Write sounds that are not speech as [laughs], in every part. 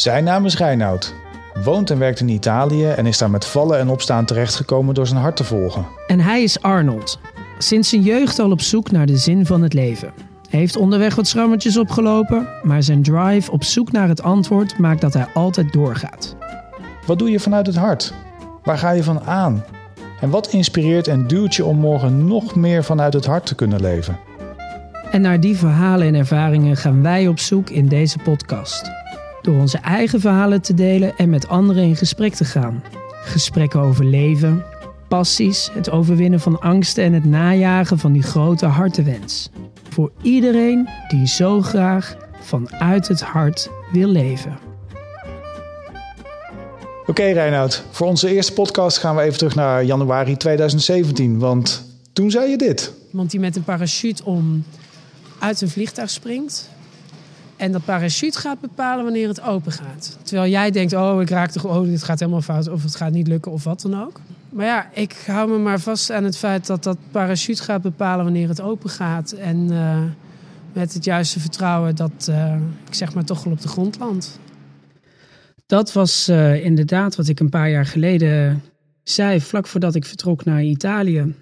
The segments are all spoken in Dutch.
Zijn naam is Reinoud. Woont en werkt in Italië en is daar met vallen en opstaan terechtgekomen door zijn hart te volgen. En hij is Arnold. Sinds zijn jeugd al op zoek naar de zin van het leven. Hij heeft onderweg wat schrammetjes opgelopen, maar zijn drive op zoek naar het antwoord maakt dat hij altijd doorgaat. Wat doe je vanuit het hart? Waar ga je van aan? En wat inspireert en duwt je om morgen nog meer vanuit het hart te kunnen leven? En naar die verhalen en ervaringen gaan wij op zoek in deze podcast. Door onze eigen verhalen te delen en met anderen in gesprek te gaan. Gesprekken over leven, passies, het overwinnen van angsten en het najagen van die grote hartenwens. Voor iedereen die zo graag vanuit het hart wil leven. Oké Reinoud, voor onze eerste podcast gaan we even terug naar januari 2017. Want toen zei je dit. Iemand die met een parachute om uit een vliegtuig springt. En dat parachute gaat bepalen wanneer het open gaat. Terwijl jij denkt, oh, ik raak toch, oh, dit gaat helemaal fout, of het gaat niet lukken, of wat dan ook. Maar ja, ik hou me maar vast aan het feit dat dat parachute gaat bepalen wanneer het open gaat. En uh, met het juiste vertrouwen dat uh, ik zeg maar toch wel op de grond land. Dat was uh, inderdaad wat ik een paar jaar geleden zei, vlak voordat ik vertrok naar Italië.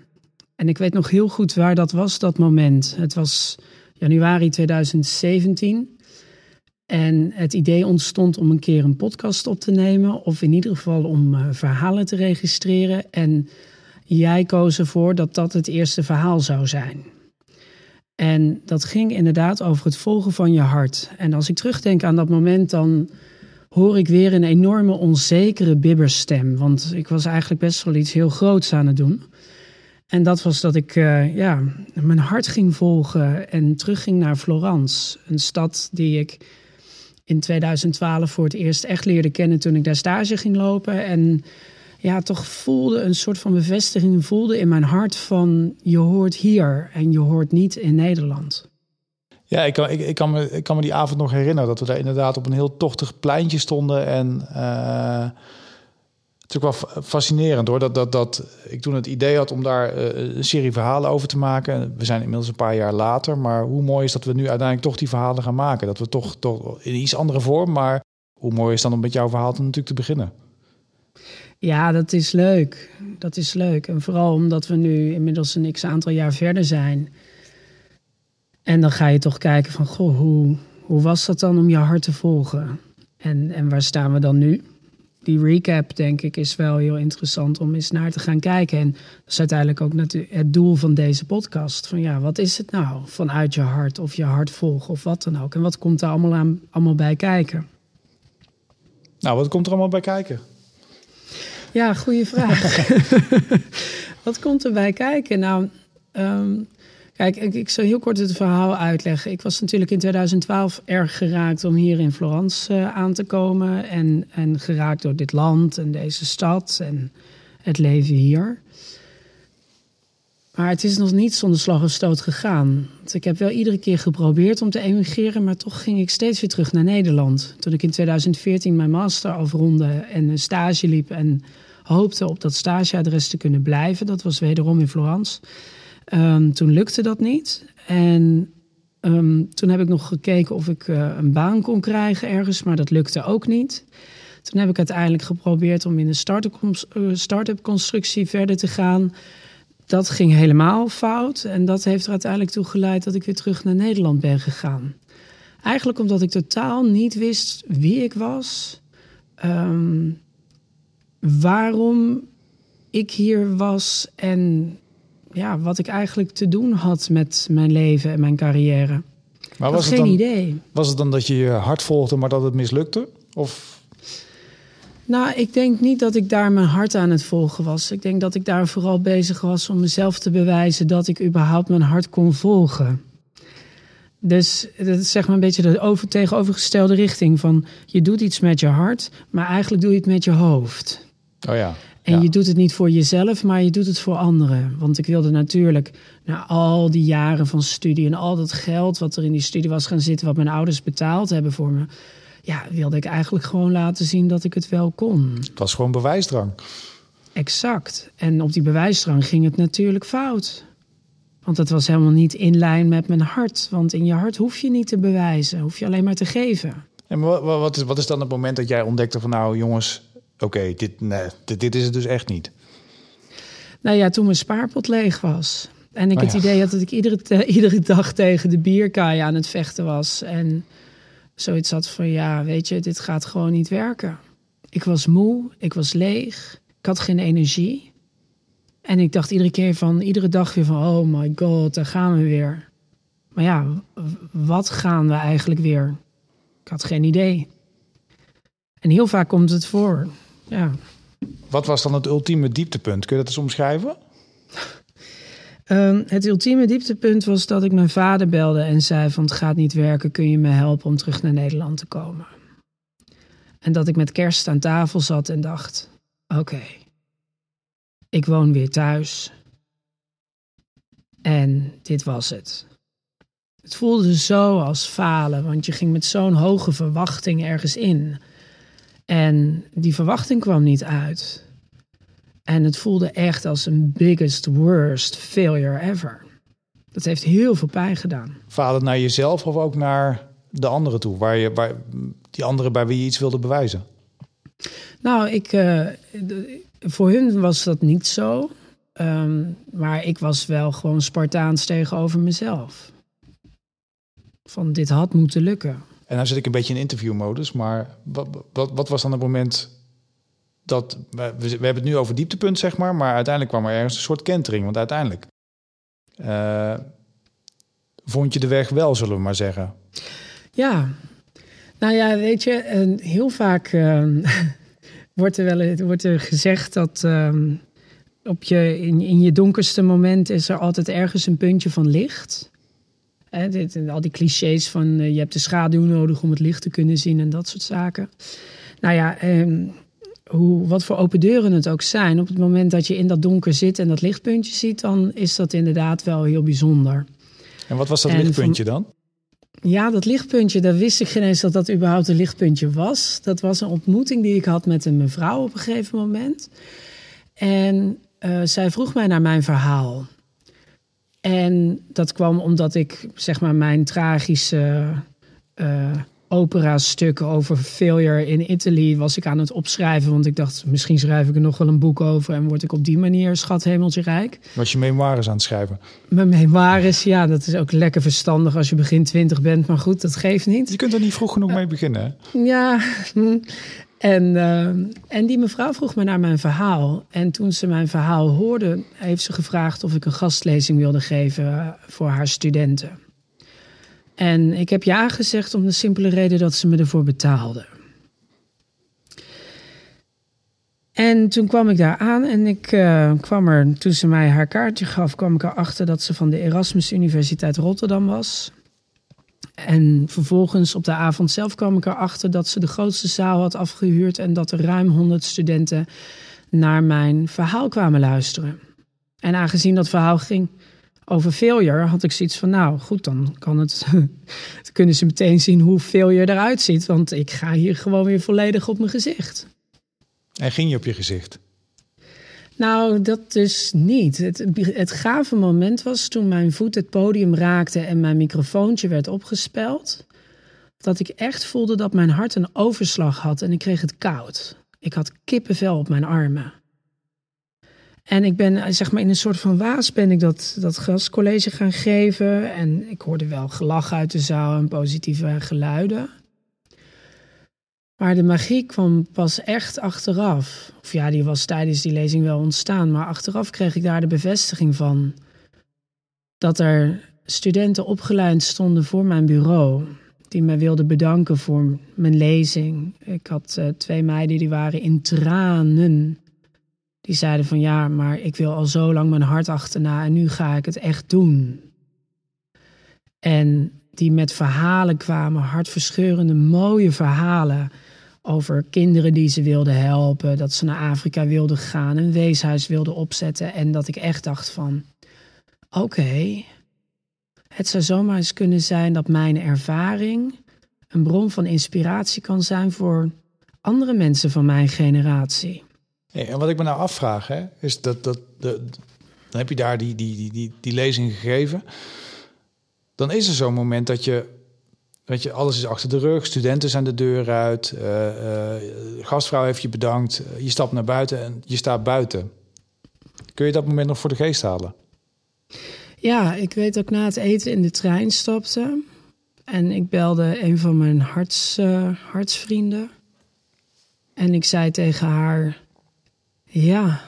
En ik weet nog heel goed waar dat was, dat moment. Het was januari 2017. En het idee ontstond om een keer een podcast op te nemen, of in ieder geval om uh, verhalen te registreren. En jij koos ervoor dat dat het eerste verhaal zou zijn. En dat ging inderdaad over het volgen van je hart. En als ik terugdenk aan dat moment, dan hoor ik weer een enorme onzekere bibberstem. Want ik was eigenlijk best wel iets heel groots aan het doen. En dat was dat ik uh, ja, mijn hart ging volgen en terugging naar Florence. Een stad die ik in 2012 voor het eerst echt leerde kennen toen ik daar stage ging lopen. En ja, toch voelde een soort van bevestiging voelde in mijn hart van je hoort hier en je hoort niet in Nederland. Ja, ik kan, ik, ik, kan me, ik kan me die avond nog herinneren dat we daar inderdaad op een heel tochtig pleintje stonden. En uh, is ook wel fascinerend hoor. Dat, dat, dat ik toen het idee had om daar uh, een serie verhalen over te maken. We zijn inmiddels een paar jaar later. Maar hoe mooi is dat we nu uiteindelijk toch die verhalen gaan maken. Dat we toch, toch in iets andere vorm. Maar hoe mooi is dan om met jouw verhaal natuurlijk te beginnen. Ja, dat is leuk. Dat is leuk. En vooral omdat we nu inmiddels een x aantal jaar verder zijn. En dan ga je toch kijken van, goh, hoe, hoe was dat dan om je hart te volgen? En, en waar staan we dan nu? Die recap, denk ik, is wel heel interessant om eens naar te gaan kijken. En dat is uiteindelijk ook het doel van deze podcast. Van ja, wat is het nou vanuit je hart of je hart volgen of wat dan ook? En wat komt er allemaal, aan, allemaal bij kijken? Nou, wat komt er allemaal bij kijken? Ja, goede vraag. [laughs] wat komt er bij kijken? Nou, um, Kijk, ik, zal heel kort het verhaal uitleggen. Ik was natuurlijk in 2012 erg geraakt om hier in Florence uh, aan te komen. En, en geraakt door dit land en deze stad en het leven hier. Maar het is nog niet zonder slag of stoot gegaan. Ik heb wel iedere keer geprobeerd om te emigreren, maar toch ging ik steeds weer terug naar Nederland. Toen ik in 2014 mijn master afronde en een stage liep en hoopte op dat stageadres te kunnen blijven. Dat was wederom in Florence. Um, toen lukte dat niet. En um, toen heb ik nog gekeken of ik uh, een baan kon krijgen ergens, maar dat lukte ook niet. Toen heb ik uiteindelijk geprobeerd om in een eh, start-up constructie verder te gaan. Dat ging helemaal fout en dat heeft er uiteindelijk toe geleid dat ik weer terug naar Nederland ben gegaan. Eigenlijk omdat ik totaal niet wist wie ik was, um, waarom ik hier was en ja, wat ik eigenlijk te doen had met mijn leven en mijn carrière. Maar was geen dan, idee. Was het dan dat je je hart volgde, maar dat het mislukte? Of? Nou, ik denk niet dat ik daar mijn hart aan het volgen was. Ik denk dat ik daar vooral bezig was om mezelf te bewijzen dat ik überhaupt mijn hart kon volgen. Dus dat is zeg maar een beetje de over, tegenovergestelde richting van je doet iets met je hart, maar eigenlijk doe je het met je hoofd. Oh ja. En je doet het niet voor jezelf, maar je doet het voor anderen. Want ik wilde natuurlijk na al die jaren van studie en al dat geld wat er in die studie was gaan zitten, wat mijn ouders betaald hebben voor me, ja, wilde ik eigenlijk gewoon laten zien dat ik het wel kon. Het was gewoon bewijsdrang. Exact. En op die bewijsdrang ging het natuurlijk fout. Want het was helemaal niet in lijn met mijn hart. Want in je hart hoef je niet te bewijzen, hoef je alleen maar te geven. En wat, is, wat is dan het moment dat jij ontdekte van nou jongens, oké, dit, nee, dit, dit is het dus echt niet? Nou ja, toen mijn spaarpot leeg was. En ik Oh het idee had dat ik iedere, te- [laughs] iedere dag tegen de bierkaai aan het vechten was. En zoiets had van, ja, weet je, dit gaat gewoon niet werken. Ik was moe, ik was leeg, ik had geen energie. En ik dacht iedere keer van, iedere dag weer van, oh my god, daar gaan we weer. Maar ja, wat gaan we eigenlijk weer? Ik had geen idee. En heel vaak komt het voor. Ja, Wat was dan het ultieme dieptepunt? Kun je dat eens omschrijven? Ehm, het ultieme dieptepunt was dat ik mijn vader belde en zei van het gaat niet werken, kun je me helpen om terug naar Nederland te komen? En dat ik met kerst aan tafel zat en dacht, oké, ik woon weer thuis. En dit was het. Het voelde zo als falen, want je ging met zo'n hoge verwachting ergens in. En die verwachting kwam niet uit. En het voelde echt als een biggest, worst failure ever. Dat heeft heel veel pijn gedaan. Falen naar jezelf of ook naar de anderen toe? Waar je, waar, die anderen bij wie je iets wilde bewijzen? Nou, ik, eh, voor hun was dat niet zo. Ehm, maar ik was wel gewoon Spartaans tegenover mezelf. Van dit had moeten lukken. En nou zit ik een beetje in interviewmodus, maar wat, wat, wat was dan het moment dat... We, we hebben het nu over dieptepunt, zeg maar, maar uiteindelijk kwam er ergens een soort kentering. Want uiteindelijk eh, vond je de weg wel, zullen we maar zeggen. Ja, nou ja, weet je, heel vaak ehm, [laughs] wordt, er wel, wordt er gezegd dat ehm, op je, in, in je donkerste moment is er altijd ergens een puntje van licht. Hè, dit, en al die clichés van eh, je hebt de schaduw nodig om het licht te kunnen zien en dat soort zaken. Nou ja, ehm, hoe, wat voor open deuren het ook zijn, op het moment dat je in dat donker zit en dat lichtpuntje ziet, dan is dat inderdaad wel heel bijzonder. En wat was dat En lichtpuntje dan? Ja, dat lichtpuntje, daar wist ik geen eens dat dat überhaupt een lichtpuntje was. Dat was een ontmoeting die ik had met een mevrouw op een gegeven moment. En eh, zij vroeg mij naar mijn verhaal. En dat kwam omdat ik, zeg maar, mijn tragische eh opera-stuk over failure in Italy was ik aan het opschrijven. Want ik dacht, misschien schrijf ik er nog wel een boek over en word ik op die manier schat hemeltje rijk. Was je memoires aan het schrijven? Mijn memoires, ja, dat is ook lekker verstandig als je begin twintig bent. Maar goed, dat geeft niet. Je kunt er niet vroeg genoeg mee beginnen. hè? Ja. En, eh, en die mevrouw vroeg me naar mijn verhaal. En toen ze mijn verhaal hoorde, heeft ze gevraagd of ik een gastlezing wilde geven voor haar studenten. En ik heb ja gezegd om de simpele reden dat ze me ervoor betaalde. En toen kwam ik daar aan en ik eh, kwam er, toen ze mij haar kaartje gaf, kwam ik erachter dat ze van de Erasmus Universiteit Rotterdam was. En vervolgens op de avond zelf kwam ik erachter dat ze de grootste zaal had afgehuurd en dat er ruim 100 studenten naar mijn verhaal kwamen luisteren. En aangezien dat verhaal ging over failure, had ik zoiets van, nou goed, dan kan het, [laughs] kunnen ze meteen zien hoe failure eruit ziet, want ik ga hier gewoon weer volledig op mijn gezicht. En ging je op je gezicht? Nou, dat dus niet. Het, het gave moment was toen mijn voet het podium raakte en mijn microfoontje werd opgespeld. Dat ik echt voelde dat mijn hart een overslag had en ik kreeg het koud. Ik had kippenvel op mijn armen. En ik ben, zeg maar, in een soort van waas ben ik dat, dat gastcollege gaan geven. En ik hoorde wel gelach uit de zaal en positieve geluiden. Maar de magie kwam pas echt achteraf. Of ja, die was tijdens die lezing wel ontstaan. Maar achteraf kreeg ik daar de bevestiging van. Dat er studenten opgeleid stonden voor mijn bureau. Die mij wilden bedanken voor mijn lezing. Ik had eh, twee meiden die waren in tranen. Die zeiden van ja, maar ik wil al zo lang mijn hart achterna en nu ga ik het echt doen. En die met verhalen kwamen, hartverscheurende, mooie verhalen over kinderen die ze wilden helpen, dat ze naar Afrika wilden gaan, een weeshuis wilden opzetten en dat ik echt dacht van, oké, het zou zomaar eens kunnen zijn dat mijn ervaring een bron van inspiratie kan zijn voor andere mensen van mijn generatie. Hey, en wat ik me nou afvraag, hè, is dat, dat dan heb je daar die, die, die, die lezing gegeven. Dan is er zo'n moment dat je weet je, alles is achter de rug, studenten zijn de deur uit, uh, gastvrouw heeft je bedankt, je stapt naar buiten en je staat buiten. Kun je dat moment nog voor de geest halen? Ja, ik weet dat ik na het eten in de trein stapte. En ik belde een van mijn harts, hartsvrienden. En ik zei tegen haar: Ja,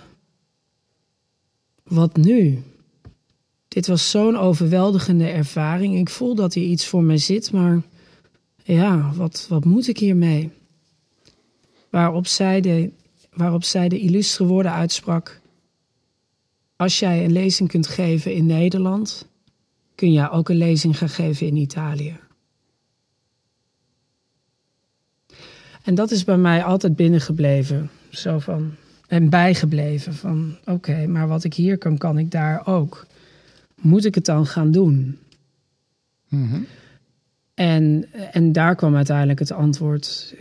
wat nu? Dit was zo'n overweldigende ervaring. Ik voel dat hier iets voor mij zit, maar ja, wat, wat moet ik hiermee? Waarop zij, de, waarop zij de illustre woorden uitsprak. Als jij een lezing kunt geven in Nederland, kun jij ook een lezing gaan geven in Italië. En dat is bij mij altijd binnengebleven. Zo van, en bijgebleven van oké, maar wat ik hier kan, kan ik daar ook. Moet ik het dan gaan doen? Mhm. En, en daar kwam uiteindelijk het antwoord.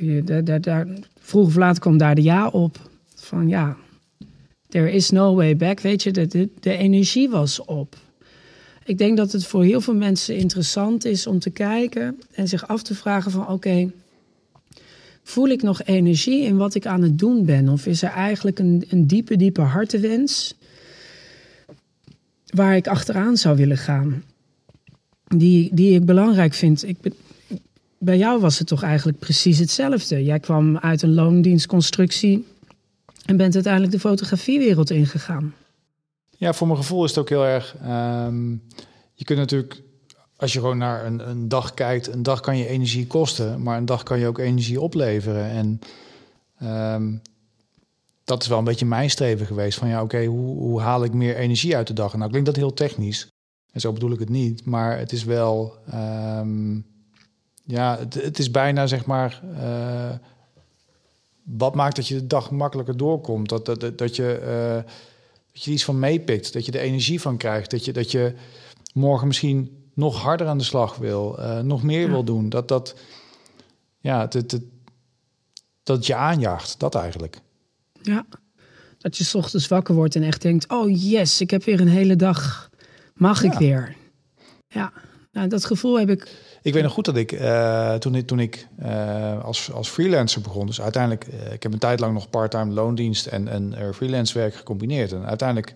Daar, vroeg of laat kwam daar de ja op. Van ja, there is no way back. Weet je, de, de, de energie was op. Ik denk dat het voor heel veel mensen interessant is om te kijken en zich af te vragen van oké, voel ik nog energie in wat ik aan het doen ben? Of is er eigenlijk een, een diepe, diepe hartewens waar ik achteraan zou willen gaan? Die, die ik belangrijk vind. Ik, bij jou was het toch eigenlijk precies hetzelfde. Jij kwam uit een loondienstconstructie en bent uiteindelijk de fotografiewereld ingegaan. Ja, voor mijn gevoel is het ook heel erg. Ehm, je kunt natuurlijk als je gewoon naar een, een dag kijkt, een dag kan je energie kosten, maar een dag kan je ook energie opleveren. En ehm, dat is wel een beetje mijn streven geweest. Van ja, oké, hoe, hoe, haal ik meer energie uit de dag? Nou klinkt dat heel technisch. En zo bedoel ik het niet. Maar het is wel. Ehm, ja, het, het, is bijna zeg maar. Uh, wat maakt dat je de dag makkelijker doorkomt? Dat, dat, dat, je, uh, dat je iets van meepikt. Dat je de energie van krijgt. Dat je, dat je morgen misschien nog harder aan de slag wil, uh, nog meer wil doen. Dat dat, ja, dat, dat je aanjaagt, dat eigenlijk. Ja, dat je s ochtends wakker wordt en echt denkt: oh yes, ik heb weer een hele dag, mag ik weer. Ja, nou, dat gevoel heb ik. Ik weet nog goed dat ik uh, toen ik, toen ik uh, als, als freelancer begon, dus uiteindelijk, ik heb een tijd lang nog parttime loondienst en, en freelance werk gecombineerd. En uiteindelijk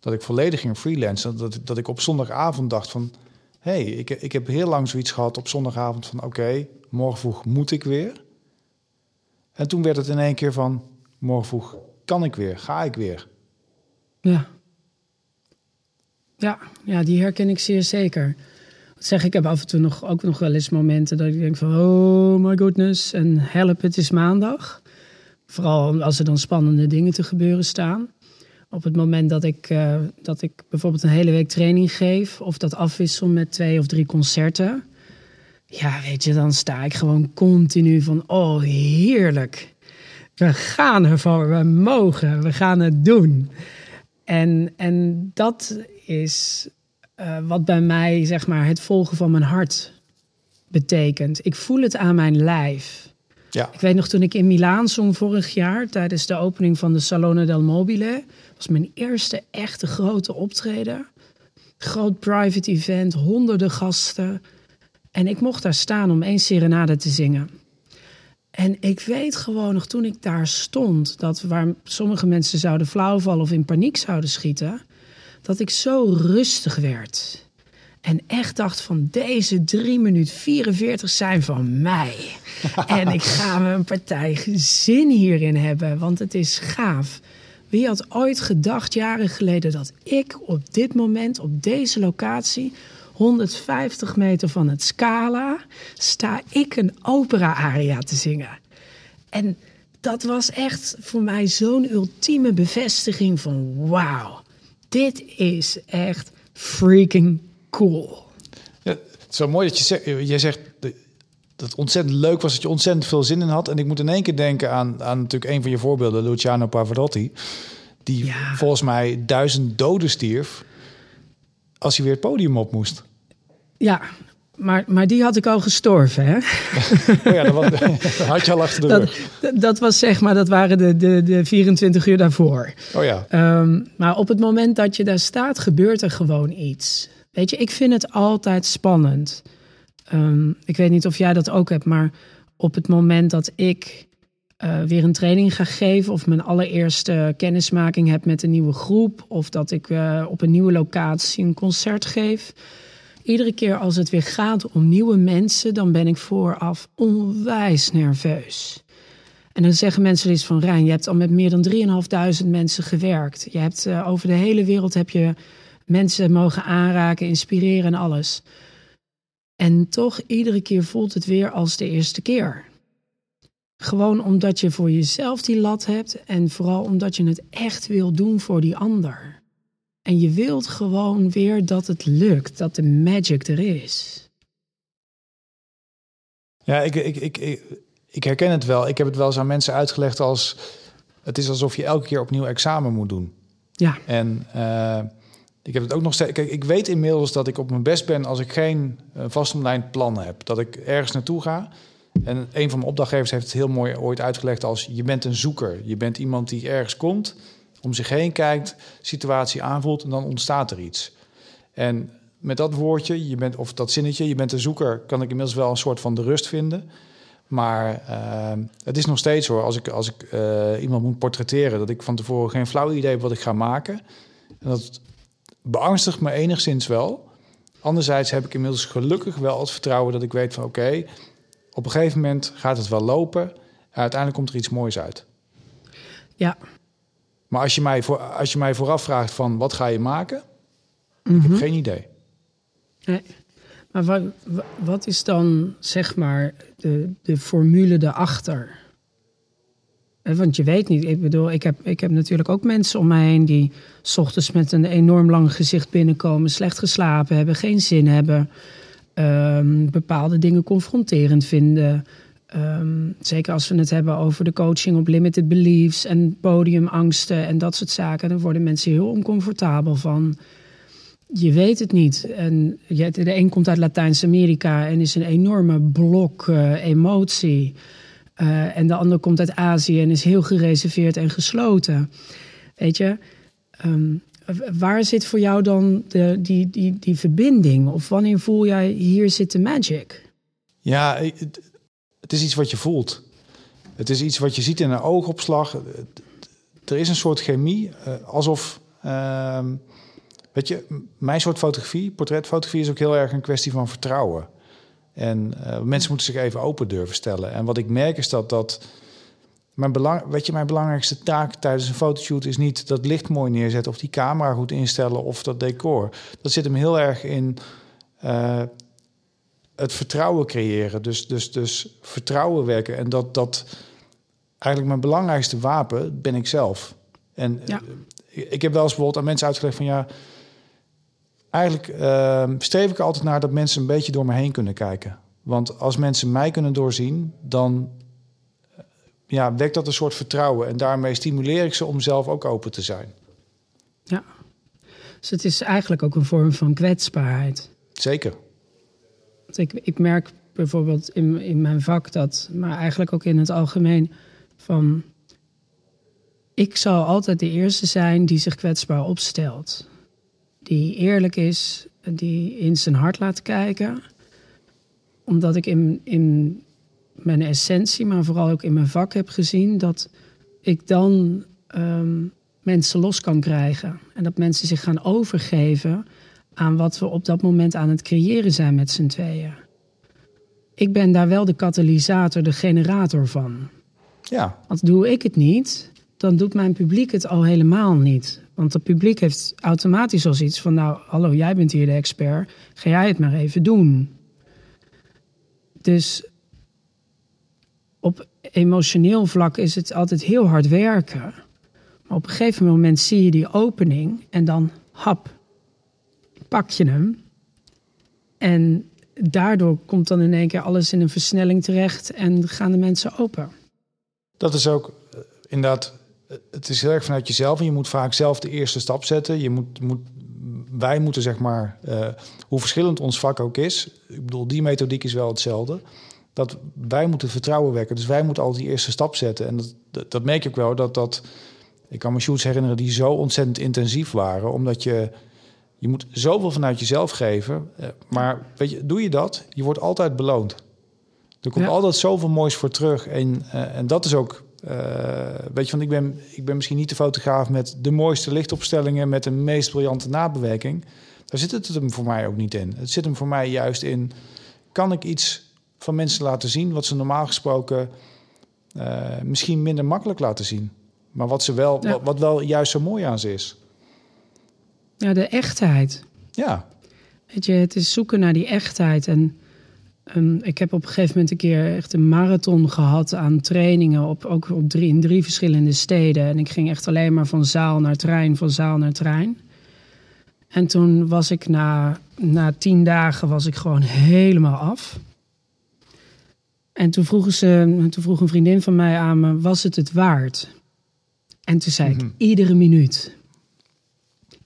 dat ik volledig ging freelancen, dat, dat ik op zondagavond dacht van, hey, ik, ik heb heel lang zoiets gehad op zondagavond van oké, morgen vroeg moet ik weer. En toen werd het in één keer van morgen vroeg kan ik weer, ga ik weer. Ja. Ja, ja die herken ik zeer zeker. Zeg ik, heb af en toe nog, ook nog wel eens momenten dat ik denk van oh my goodness en help, het is maandag. Vooral als er dan spannende dingen te gebeuren staan. Op het moment dat ik, uh, dat ik bijvoorbeeld een hele week training geef, of dat afwissel met twee of drie concerten. Ja, weet je, dan sta ik gewoon continu van: oh, heerlijk. We gaan ervoor, we mogen, we gaan het doen. En, en dat is uh, wat bij mij, zeg maar, het volgen van mijn hart betekent. Ik voel het aan mijn lijf. Ja. Ik weet nog toen ik in Milaan zong vorig jaar tijdens de opening van de Salone del Mobile was mijn eerste echte grote optreden. Groot private event, honderden gasten. En ik mocht daar staan om één serenade te zingen. En ik weet gewoon nog toen ik daar stond, dat waar sommige mensen zouden flauwvallen of in paniek zouden schieten, dat ik zo rustig werd. En echt dacht van deze 3 minuten 44 zijn van mij. [laughs] en ik ga me een partij zin hierin hebben, want het is gaaf. Wie had ooit gedacht jaren geleden dat ik op dit moment, op deze locatie, 150 meter van het Scala, sta ik een opera-aria te zingen? En dat was echt voor mij zo'n ultieme bevestiging van wauw, dit is echt freaking cool. Ja, het is wel mooi dat je zegt, jij zegt dat het ontzettend leuk was, dat je ontzettend veel zin in had. En ik moet in één keer denken aan, aan natuurlijk een van je voorbeelden, Luciano Pavarotti. Die volgens mij duizend doden stierf als hij weer het podium op moest. Ja, maar, maar die had ik al gestorven, hè? [laughs] Oh ja, dat, had je al achter de dat, rug. Dat was zeg maar, dat waren de, de, de 24 uur daarvoor. Oh ja. Um, maar op het moment dat je daar staat, gebeurt er gewoon iets. Weet je, ik vind het altijd spannend. Ehm, ik weet niet of jij dat ook hebt, maar op het moment dat ik uh, weer een training ga geven, of mijn allereerste kennismaking heb met een nieuwe groep, of dat ik uh, op een nieuwe locatie een concert geef. Iedere keer als het weer gaat om nieuwe mensen, dan ben ik vooraf onwijs nerveus. En dan zeggen mensen iets van Rijn, je hebt al met meer dan 3.500 mensen gewerkt. Je hebt uh, over de hele wereld heb je mensen mogen aanraken, inspireren en alles. En toch iedere keer voelt het weer als de eerste keer. Gewoon omdat je voor jezelf die lat hebt en vooral omdat je het echt wil doen voor die ander. En je wilt gewoon weer dat het lukt, dat de magic er is. Ja, ik, ik, ik, ik, herken het wel. Ik heb het wel eens aan mensen uitgelegd als... het is alsof je elke keer opnieuw examen moet doen. Ja. En uh, ik heb het ook nog steeds... Kijk, ik weet inmiddels dat ik op mijn best ben... als ik geen uh, vastomlijnd plan heb. Dat ik ergens naartoe ga... En een van mijn opdrachtgevers heeft het heel mooi ooit uitgelegd als... je bent een zoeker. Je bent iemand die ergens komt om zich heen kijkt, situatie aanvoelt en dan ontstaat er iets. En met dat woordje, je bent, of dat zinnetje, je bent een zoeker, kan ik inmiddels wel een soort van de rust vinden. Maar uh, het is nog steeds hoor, als ik, als ik uh, iemand moet portretteren, dat ik van tevoren geen flauw idee heb wat ik ga maken. En dat beangstigt me enigszins wel. Anderzijds heb ik inmiddels gelukkig wel het vertrouwen dat ik weet van oké, op een gegeven moment gaat het wel lopen. En uiteindelijk komt er iets moois uit. Ja, maar als je mij, voor, als je mij vooraf vraagt van wat ga je maken, mm ik heb geen idee. Nee. Maar wat, wat is dan zeg maar de, de formule daarachter? Want je weet niet, ik bedoel, ik heb, ik heb natuurlijk ook mensen om mij heen die s ochtends met een enorm lang gezicht binnenkomen, slecht geslapen hebben, geen zin hebben, um, bepaalde dingen confronterend vinden. Um, zeker als we het hebben over de coaching op limited beliefs en podiumangsten en dat soort zaken, dan worden mensen heel oncomfortabel van. Je weet het niet. En de een komt uit Latijns-Amerika en is een enorme blok uh, emotie. Uh, en de ander komt uit Azië en is heel gereserveerd en gesloten. Weet je, um, waar zit voor jou dan de, die, die, die verbinding? Of wanneer voel jij hier zit de magic? Ja, het is iets wat je voelt. Het is iets wat je ziet in een oogopslag. Er is een soort chemie, uh, alsof. Uh, weet je, mijn soort fotografie, portretfotografie, is ook heel erg een kwestie van vertrouwen. En uh, mensen moeten zich even open durven stellen. En wat ik merk is dat dat. Mijn, belang, weet je, mijn belangrijkste taak tijdens een fotoshoot is niet dat licht mooi neerzetten of die camera goed instellen of dat decor. Dat zit hem heel erg in uh, het vertrouwen creëren. Dus, dus, dus vertrouwen werken. En dat, dat eigenlijk mijn belangrijkste wapen ben ik zelf. En ja. ik heb wel eens bijvoorbeeld aan mensen uitgelegd van ja, eigenlijk uh, streef ik altijd naar dat mensen een beetje door me heen kunnen kijken. Want als mensen mij kunnen doorzien, dan ja, wekt dat een soort vertrouwen. En daarmee stimuleer ik ze om zelf ook open te zijn. Ja, dus het is eigenlijk ook een vorm van kwetsbaarheid. Zeker. Ik, ik merk bijvoorbeeld in, in mijn vak dat, maar eigenlijk ook in het algemeen, van ik zal altijd de eerste zijn die zich kwetsbaar opstelt. Die eerlijk is, die in zijn hart laat kijken. Omdat ik in, in mijn essentie, maar vooral ook in mijn vak heb gezien dat ik dan um, mensen los kan krijgen. En dat mensen zich gaan overgeven aan wat we op dat moment aan het creëren zijn met z'n tweeën. Ik ben daar wel de katalysator, de generator van. Ja. Want doe ik het niet, dan doet mijn publiek het al helemaal niet. Want het publiek heeft automatisch al iets van: Nou, hallo, jij bent hier de expert, ga jij het maar even doen. Dus op emotioneel vlak is het altijd heel hard werken. Maar op een gegeven moment zie je die opening en dan hap, pak je hem. En daardoor komt dan in één keer alles in een versnelling terecht en gaan de mensen open. Dat is ook uh, inderdaad, uh, het is heel erg vanuit jezelf en je moet vaak zelf de eerste stap zetten. Je moet, moet wij moeten zeg maar, uh, hoe verschillend ons vak ook is, ik bedoel, die methodiek is wel hetzelfde. Dat wij moeten vertrouwen wekken. Dus wij moeten al die eerste stap zetten. En dat, dat, dat merk je ook wel dat dat. Ik kan me shoots herinneren die zo ontzettend intensief waren, omdat je Je moet zoveel vanuit jezelf geven. eh, maar weet je, doe je dat, je wordt altijd beloond. Er komt Ja. altijd zoveel moois voor terug. En, eh, en dat is ook, eh, weet je, want ik ben, ik ben misschien niet de fotograaf met de mooiste lichtopstellingen, met de meest briljante nabewerking. Daar zit het hem voor mij ook niet in. Het zit hem voor mij juist in, kan ik iets van mensen laten zien wat ze normaal gesproken eh, misschien minder makkelijk laten zien. Maar wat, ze wel, Ja. wat, wat wel juist zo mooi aan ze is. Ja, de echtheid. Ja, Weet je, het is zoeken naar die echtheid. En ehm, ik heb op een gegeven moment een keer echt een marathon gehad aan trainingen. Op, ook op drie, in drie verschillende steden. En ik ging echt alleen maar van zaal naar trein, van zaal naar trein. En toen was ik na, na tien dagen was ik gewoon helemaal af. En toen, vroegen ze, toen vroeg een vriendin van mij aan me, was het het waard? En toen zei ik, iedere minuut.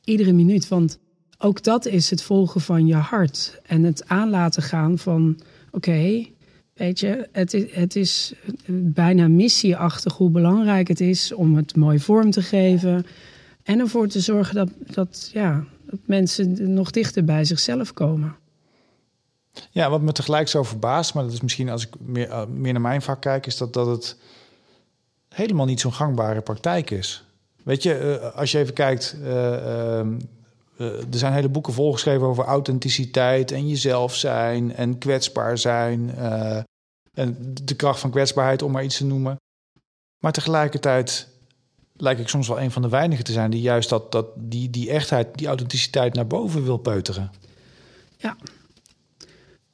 Iedere minuut, want ook dat is het volgen van je hart. En het aanlaten gaan van, oké, weet je, het is, het is bijna missieachtig hoe belangrijk het is om het mooi vorm te geven. En ervoor te zorgen dat, dat, ja, dat mensen nog dichter bij zichzelf komen. Ja, wat me tegelijk zo verbaast, maar dat is misschien als ik meer, eh, meer naar mijn vak kijk, is dat, dat het helemaal niet zo'n gangbare praktijk is. Weet je, eh, als je even kijkt, eh, ehm, eh, er zijn hele boeken volgeschreven over authenticiteit en jezelf zijn en kwetsbaar zijn. en de kracht van kwetsbaarheid, om maar iets te noemen. Maar tegelijkertijd lijkt ik soms wel een van de weinigen te zijn die juist dat, dat, die, die echtheid, die authenticiteit naar boven wil peuteren. Ja.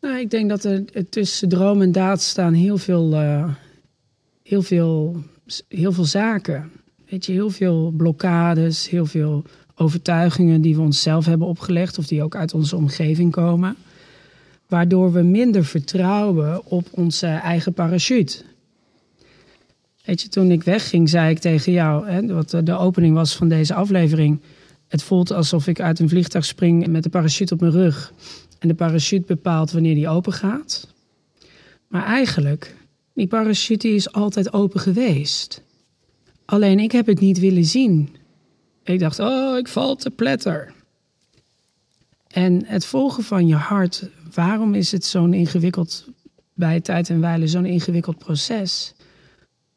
Nou, ik denk dat er tussen droom en daad staan heel veel, eh, heel veel, heel veel zaken. Weet je, heel veel blokkades, heel veel overtuigingen die we onszelf hebben opgelegd of die ook uit onze omgeving komen. Waardoor we minder vertrouwen op onze eigen parachute. Weet je, toen ik wegging, zei ik tegen jou, hè, wat de opening was van deze aflevering. Het voelt alsof ik uit een vliegtuig spring met de parachute op mijn rug. En de parachute bepaalt wanneer die open gaat. Maar eigenlijk, die parachute is altijd open geweest. Alleen ik heb het niet willen zien. Ik dacht, oh, ik val te pletter. En het volgen van je hart, waarom is het zo'n ingewikkeld, bij tijd en wijle zo'n ingewikkeld proces?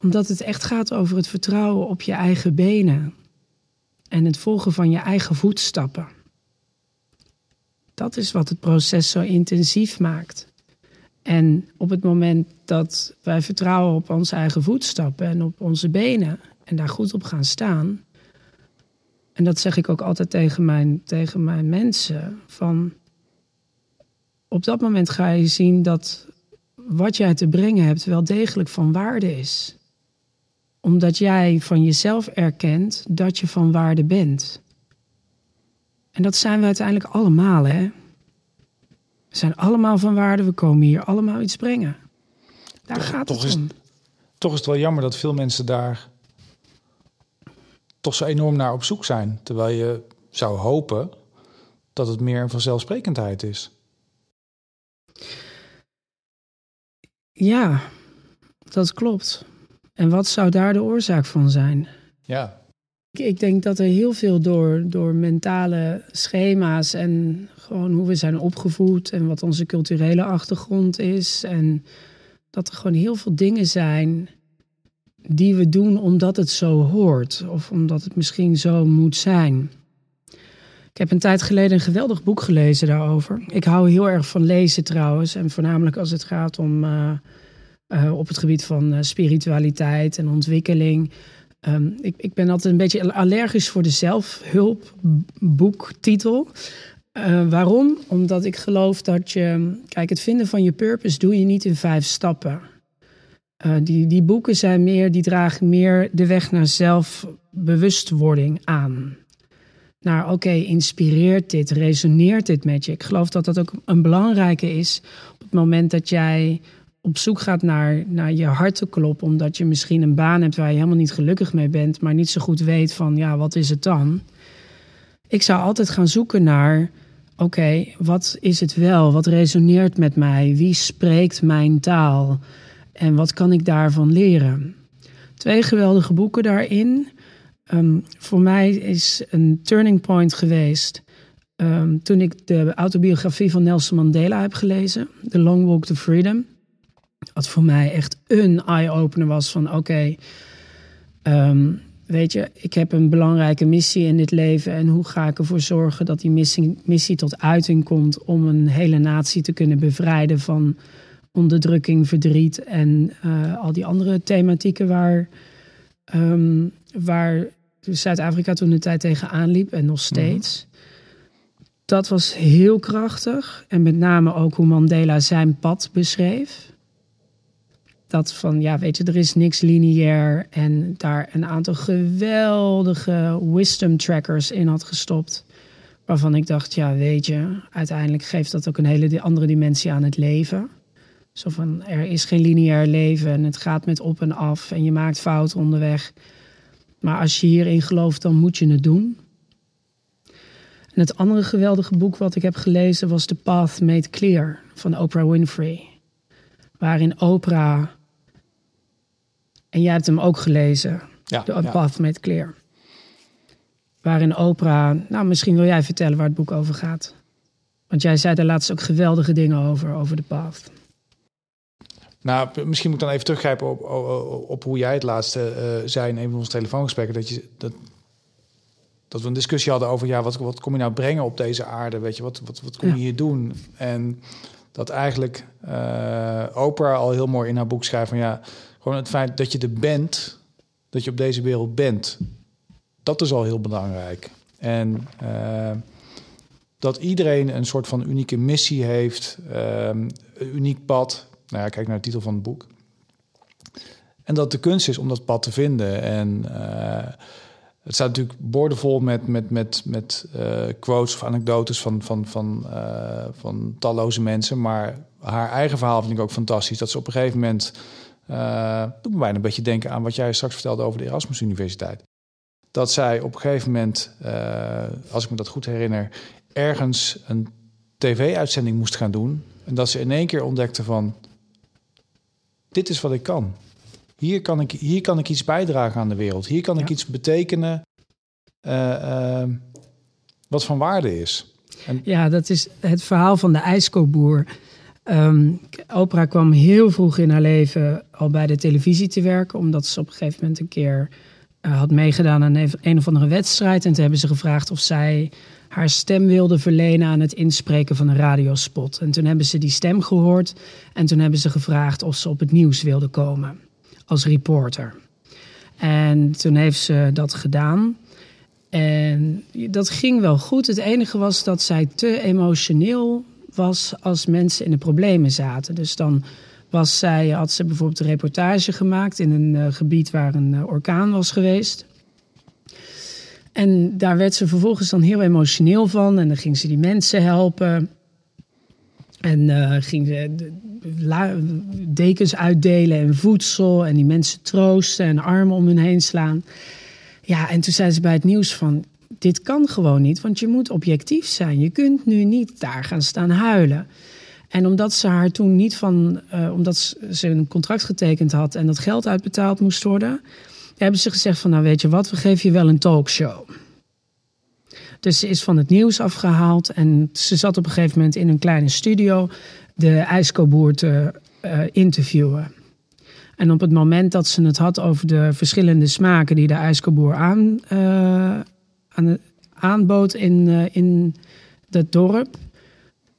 Omdat het echt gaat over het vertrouwen op je eigen benen. En het volgen van je eigen voetstappen. Dat is wat het proces zo intensief maakt. En op het moment dat wij vertrouwen op onze eigen voetstappen en op onze benen en daar goed op gaan staan. En dat zeg ik ook altijd tegen mijn, tegen mijn mensen. Van op dat moment ga je zien dat wat jij te brengen hebt wel degelijk van waarde is. Omdat jij van jezelf erkent dat je van waarde bent. En dat zijn we uiteindelijk allemaal, hè? We zijn allemaal van waarde, we komen hier allemaal iets brengen. Daar gaat toch het is- om. Toch is het wel jammer dat veel mensen daar toch zo enorm naar op zoek zijn. Terwijl je zou hopen dat het meer een vanzelfsprekendheid is. Ja, dat klopt. En wat zou daar de oorzaak van zijn? Ja, Ik- denk dat er heel veel door, door mentale schema's en gewoon hoe we zijn opgevoed en wat onze culturele achtergrond is. En dat er gewoon heel veel dingen zijn die we doen omdat het zo hoort of omdat het misschien zo moet zijn. Ik heb een tijd geleden een geweldig boek gelezen daarover. Ik hou heel erg van lezen trouwens en voornamelijk als het gaat om eh, eh, op het gebied van eh, spiritualiteit en ontwikkeling. Ehm, ik, ik ben altijd een beetje allergisch voor de zelfhulpboektitel. Eh, waarom? Omdat ik geloof dat je. Kijk, het vinden van je purpose doe je niet in vijf stappen. Eh, die, die boeken zijn meer, die dragen meer de weg naar zelfbewustwording aan. Naar oké, inspireert dit, resoneert dit met je? Ik geloof dat dat ook een belangrijke is op het moment dat jij op zoek gaat naar, naar je hartenklop, omdat je misschien een baan hebt waar je helemaal niet gelukkig mee bent, maar niet zo goed weet van ja, wat is het dan? Ik zou altijd gaan zoeken naar, oké, wat is het wel? Wat resoneert met mij? Wie spreekt mijn taal? En wat kan ik daarvan leren? Twee geweldige boeken daarin. Ehm, voor mij is een turning point geweest ehm, toen ik de autobiografie van Nelson Mandela heb gelezen, The Long Walk to Freedom, wat voor mij echt een eye-opener was van oké, ehm, weet je, ik heb een belangrijke missie in dit leven en hoe ga ik ervoor zorgen dat die missie, missie tot uiting komt om een hele natie te kunnen bevrijden van onderdrukking, verdriet en uh, al die andere thematieken waar, um, waar Zuid-Afrika toen de tijd tegenaan liep en nog steeds. Dat was heel krachtig. En met name ook hoe Mandela zijn pad beschreef. Dat van, ja, weet je, er is niks lineair. En daar een aantal geweldige wisdom trackers in had gestopt. Waarvan ik dacht, ja, weet je, uiteindelijk geeft dat ook een hele andere dimensie aan het leven. Zo van, er is geen lineair leven en het gaat met op en af en je maakt fouten onderweg. Maar als je hierin gelooft, dan moet je het doen. En het andere geweldige boek wat ik heb gelezen was The Path Made Clear van Oprah Winfrey. Waarin Oprah, en jij hebt hem ook gelezen, Ja, The ja. Path Made Clear. Waarin Oprah, nou misschien wil jij vertellen waar het boek over gaat. Want jij zei daar laatst ook geweldige dingen over, over de path. Nou, misschien moet ik dan even teruggrijpen op, op, op hoe jij het laatste eh, zei in een van onze telefoongesprekken. Dat, je, dat, dat we een discussie hadden over, ja, wat, wat kom je nou brengen op deze aarde? Weet je, wat, wat, wat kom je Ja. hier doen? En dat eigenlijk eh Oprah al heel mooi in haar boek schrijft van, ja, gewoon het feit dat je er bent, dat je op deze wereld bent, dat is al heel belangrijk. En eh, dat iedereen een soort van unieke missie heeft, ehm, een uniek pad. Nou ja, kijk naar de titel van het boek. En dat de kunst is om dat pad te vinden. En eh, het staat natuurlijk boordevol met, met, met, met eh, quotes of anekdotes van, van, van, van talloze mensen. Maar haar eigen verhaal vind ik ook fantastisch. Dat ze op een gegeven moment... eh doet me bijna een beetje denken aan wat jij straks vertelde over de Erasmus Universiteit. Dat zij op een gegeven moment, eh, als ik me dat goed herinner, ergens een tv-uitzending moest gaan doen. En dat ze in één keer ontdekte van, dit is wat ik kan. Hier kan ik, hier kan ik iets bijdragen aan de wereld. Hier kan ik iets betekenen eh, wat van waarde is. Ja, dat is het verhaal van de ijskoopboer. Ehm Oprah kwam heel vroeg in haar leven al bij de televisie te werken, omdat ze op een gegeven moment een keer eh, had meegedaan aan een, een of andere wedstrijd. En toen hebben ze gevraagd of zij haar stem wilde verlenen aan het inspreken van een radiospot. En toen hebben ze die stem gehoord en toen hebben ze gevraagd of ze op het nieuws wilde komen als reporter. En toen heeft ze dat gedaan. En dat ging wel goed. Het enige was dat zij te emotioneel was als mensen in de problemen zaten. Dus dan was zij, had ze bijvoorbeeld een reportage gemaakt in een eh, gebied waar een eh, orkaan was geweest. En daar werd ze vervolgens dan heel emotioneel van. En dan ging ze die mensen helpen. En eh, ging ze dekens uitdelen en voedsel. En die mensen troosten en armen om hun heen slaan. Ja, en toen zei ze bij het nieuws van... dit kan gewoon niet, want je moet objectief zijn. Je kunt nu niet daar gaan staan huilen. En omdat ze haar toen niet van... eh, omdat ze een contract getekend had en dat geld uitbetaald moest worden... hebben ze gezegd van, nou weet je wat, we geven je wel een talkshow. Dus ze is van het nieuws afgehaald en ze zat op een gegeven moment in een kleine studio... de ijskoboer te eh, interviewen. En op het moment dat ze het had over de verschillende smaken die de ijskoboer aan, eh, aan, aanbood in, eh, in dat dorp,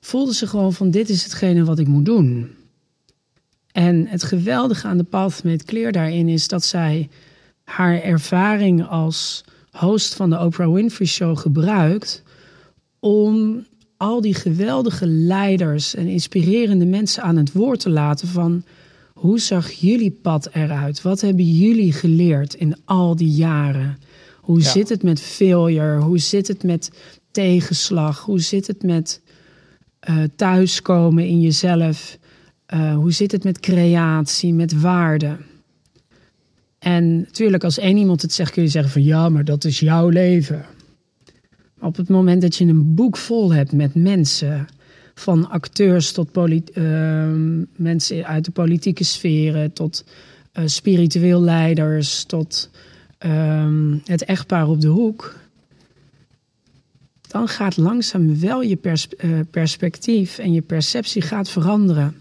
voelde ze gewoon van dit is hetgene wat ik moet doen. En het geweldige aan de Path Made Clear daarin is dat zij haar ervaring als host van de Oprah Winfrey Show gebruikt om al die geweldige leiders en inspirerende mensen aan het woord te laten van hoe zag jullie pad eruit? Wat hebben jullie geleerd in al die jaren? Hoe Ja. zit het met failure? Hoe zit het met tegenslag? Hoe zit het met eh, thuiskomen in jezelf? Eh, hoe zit het met creatie, met waarde? En natuurlijk, als één iemand het zegt, kun je zeggen van ja, maar dat is jouw leven. Maar op het moment dat je een boek vol hebt met mensen, van acteurs tot ehm, mensen uit de politieke sferen, tot eh, spiritueel leiders, tot ehm, het echtpaar op de hoek. dan gaat langzaam wel je eh, perspectief en je perceptie gaat veranderen.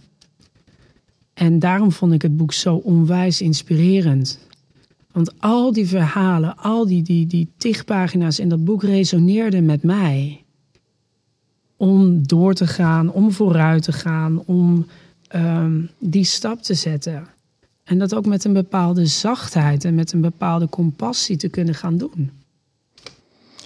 En daarom vond ik het boek zo onwijs inspirerend. Want al die verhalen, al die, die, die tig in dat boek resoneerden met mij. Om door te gaan, om vooruit te gaan, om ehm, die stap te zetten. En dat ook met een bepaalde zachtheid en met een bepaalde compassie te kunnen gaan doen.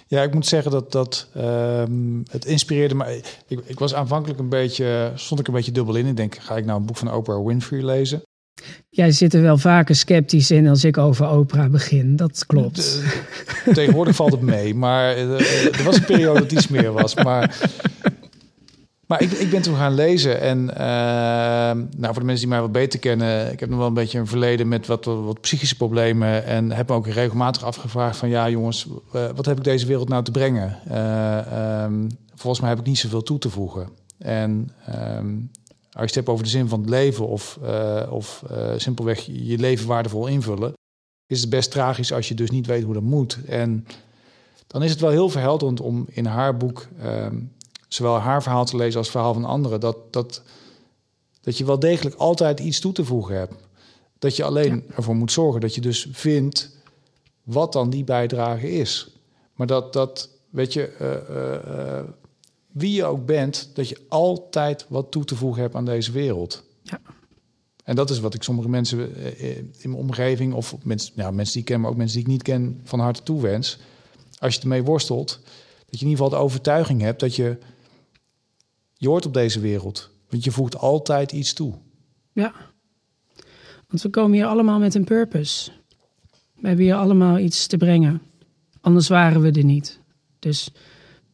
Ja, ik moet zeggen dat, dat ehm, het inspireerde me. Ik, ik was aanvankelijk een beetje, stond ik een beetje dubbel in. Ik denk, ga ik nou een boek van Oprah Winfrey lezen? Jij zit er wel vaker sceptisch in als ik over Oprah begin. Dat klopt. tegenwoordig valt het mee, maar eh, er was een periode dat iets meer was. Maar maar ik, ik ben toen gaan lezen en uh, nou, voor de mensen die mij wat beter kennen, ik heb nog wel een beetje een verleden met wat, wat, psychische problemen en heb me ook regelmatig afgevraagd van ja jongens, uh, wat heb ik deze wereld nou te brengen? Uh, um, volgens mij heb ik niet zoveel toe te voegen. En um, als je het hebt over de zin van het leven of, of simpelweg je leven waardevol invullen, is het best tragisch als je dus niet weet hoe dat moet. En dan is het wel heel verhelderend om in haar boek um, zowel haar verhaal te lezen als het verhaal van anderen, dat, dat, dat je wel degelijk altijd iets toe te voegen hebt. Dat je alleen ervoor moet zorgen dat je dus vindt wat dan die bijdrage is. Maar dat, dat weet je, uh, uh, wie je ook bent, dat je altijd wat toe te voegen hebt aan deze wereld. Ja. En dat is wat ik sommige mensen in mijn omgeving, of mensen, nou, mensen die ik ken, maar ook mensen die ik niet ken, van harte toewens. Als je ermee worstelt, dat je in ieder geval de overtuiging hebt dat je je hoort op deze wereld. Want je voegt altijd iets toe. Ja. Want we komen hier allemaal met een purpose. We hebben hier allemaal iets te brengen. Anders waren we er niet. Dus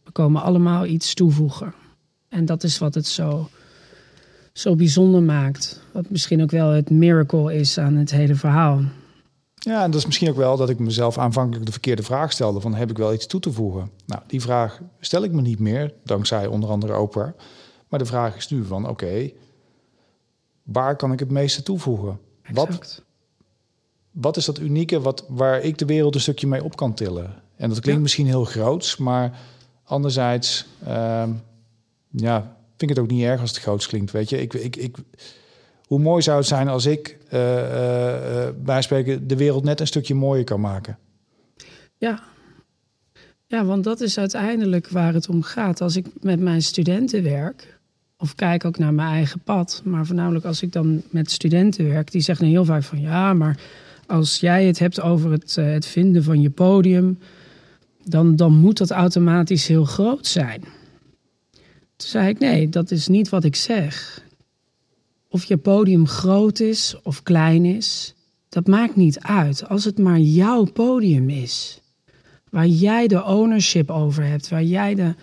we komen allemaal iets toevoegen. En dat is wat het zo, zo bijzonder maakt. Wat misschien ook wel het miracle is aan het hele verhaal. Ja, en dat is misschien ook wel dat ik mezelf aanvankelijk de verkeerde vraag stelde: van heb ik wel iets toe te voegen? Nou, die vraag stel ik me niet meer, dankzij onder andere Oprah. Maar de vraag is nu van oké, waar kan ik het meeste toevoegen? Wat, wat is dat unieke wat, waar ik de wereld een stukje mee op kan tillen? En dat klinkt misschien heel groots, maar anderzijds uh, ja, vind ik het ook niet erg als het groots klinkt. Weet je, ik, ik, ik, hoe mooi zou het zijn als ik uh, bij spreken de wereld net een stukje mooier kan maken? Ja. Ja, want dat is uiteindelijk waar het om gaat. Als ik met mijn studenten werk, of kijk ook naar mijn eigen pad, maar voornamelijk als ik dan met studenten werk, die zeggen heel vaak van ja, maar als jij het hebt over het, het vinden van je podium, dan, dan moet dat automatisch heel groot zijn. Toen zei ik nee, dat is niet wat ik zeg. Of je podium groot is of klein is, dat maakt niet uit. Als het maar jouw podium is. Waar jij de ownership over hebt, waar jij de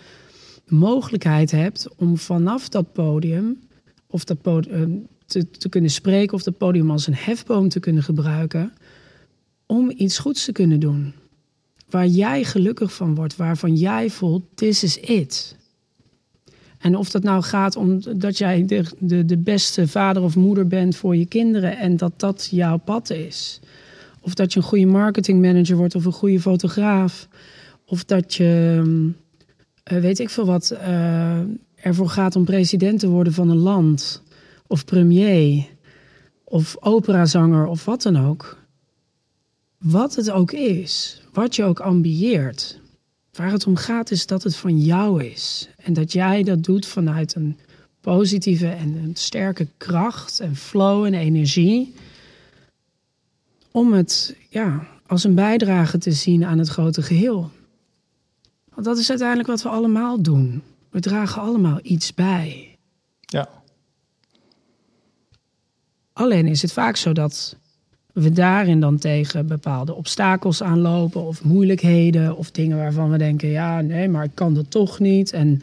mogelijkheid hebt om vanaf dat podium of dat podium te, te kunnen spreken of dat podium als een hefboom te kunnen gebruiken om iets goeds te kunnen doen. Waar jij gelukkig van wordt, waarvan jij voelt, this is it. En of dat nou gaat om dat jij de, de, beste vader of moeder bent voor je kinderen en dat dat jouw pad is. Of dat je een goede marketingmanager wordt of een goede fotograaf. Of dat je, uh, weet ik veel wat, uh, ervoor gaat om president te worden van een land. Of premier. Of operazanger of wat dan ook. Wat het ook is, wat je ook ambieert. Waar het om gaat is dat het van jou is. En dat jij dat doet vanuit een positieve en een sterke kracht en flow en energie. Om het ja, als een bijdrage te zien aan het grote geheel. Want dat is uiteindelijk wat we allemaal doen. We dragen allemaal iets bij. Ja. Alleen is het vaak zo dat we daarin dan tegen bepaalde obstakels aanlopen of moeilijkheden of dingen waarvan we denken, ja, nee, maar ik kan dat toch niet. En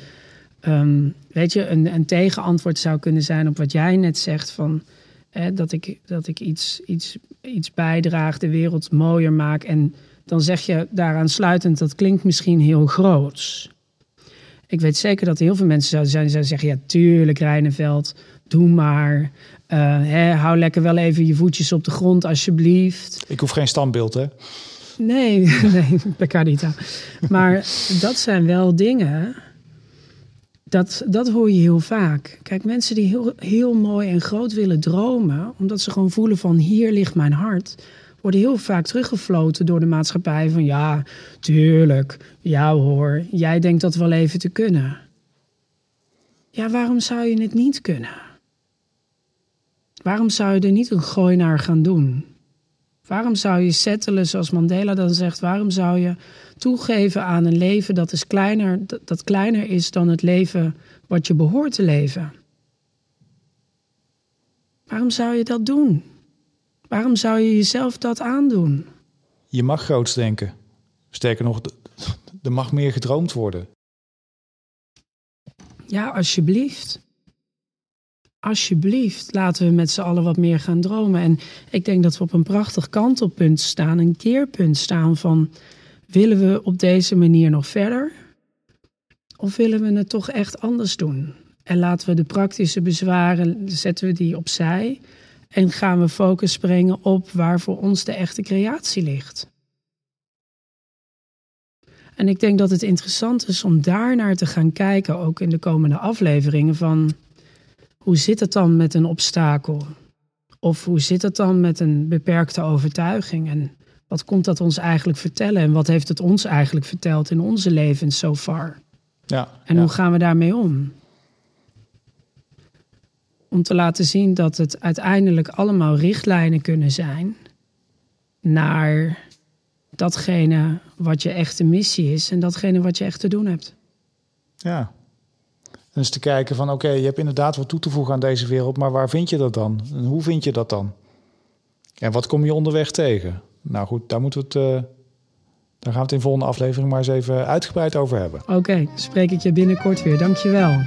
um, weet je, een, een, tegenantwoord zou kunnen zijn op wat jij net zegt van hè, dat ik, dat ik iets, iets, iets bijdraag, de wereld mooier maak. En dan zeg je daaraan sluitend, dat klinkt misschien heel groots. Ik weet zeker dat heel veel mensen zouden zijn die zouden zeggen, ja, tuurlijk, Rijneveld, doe maar. Uh, hè, hou lekker wel even je voetjes op de grond, alsjeblieft. Ik hoef geen standbeeld, hè? Nee, [laughs] nee. Maar dat zijn wel dingen. Dat, dat hoor je heel vaak. Kijk, mensen die heel, heel mooi en groot willen dromen, omdat ze gewoon voelen van hier ligt mijn hart, worden heel vaak teruggefloten door de maatschappij van ja, tuurlijk, ja hoor, jij denkt dat wel even te kunnen. Ja, waarom zou je het niet kunnen? Waarom zou je er niet een gooi naar gaan doen? Waarom zou je settelen zoals Mandela dan zegt? Waarom zou je toegeven aan een leven dat, is kleiner, dat, dat kleiner is dan het leven wat je behoort te leven? Waarom zou je dat doen? Waarom zou je jezelf dat aandoen? Je mag groots denken. Sterker nog, er mag meer gedroomd worden. Ja, alsjeblieft. Alsjeblieft, laten we met z'n allen wat meer gaan dromen. En ik denk dat we op een prachtig kantelpunt staan, een keerpunt staan van willen we op deze manier nog verder? Of willen we het toch echt anders doen? En laten we de praktische bezwaren, zetten we die opzij en gaan we focus brengen op waar voor ons de echte creatie ligt. En ik denk dat het interessant is om daar naar te gaan kijken, ook in de komende afleveringen van hoe zit het dan met een obstakel? Of hoe zit het dan met een beperkte overtuiging? En wat komt dat ons eigenlijk vertellen? En wat heeft het ons eigenlijk verteld in onze levens so far? Ja, en ja. hoe gaan we daarmee om? Om te laten zien dat het uiteindelijk allemaal richtlijnen kunnen zijn naar datgene wat je echte missie is en datgene wat je echt te doen hebt. Ja. En eens te kijken van oké, je hebt inderdaad wat toe te voegen aan deze wereld, maar waar vind je dat dan? En hoe vind je dat dan? En wat kom je onderweg tegen? Nou goed, daar moeten we het. Uh, daar gaan we het in de volgende aflevering maar eens even uitgebreid over hebben. Oké, spreek ik je binnenkort weer. Dankjewel.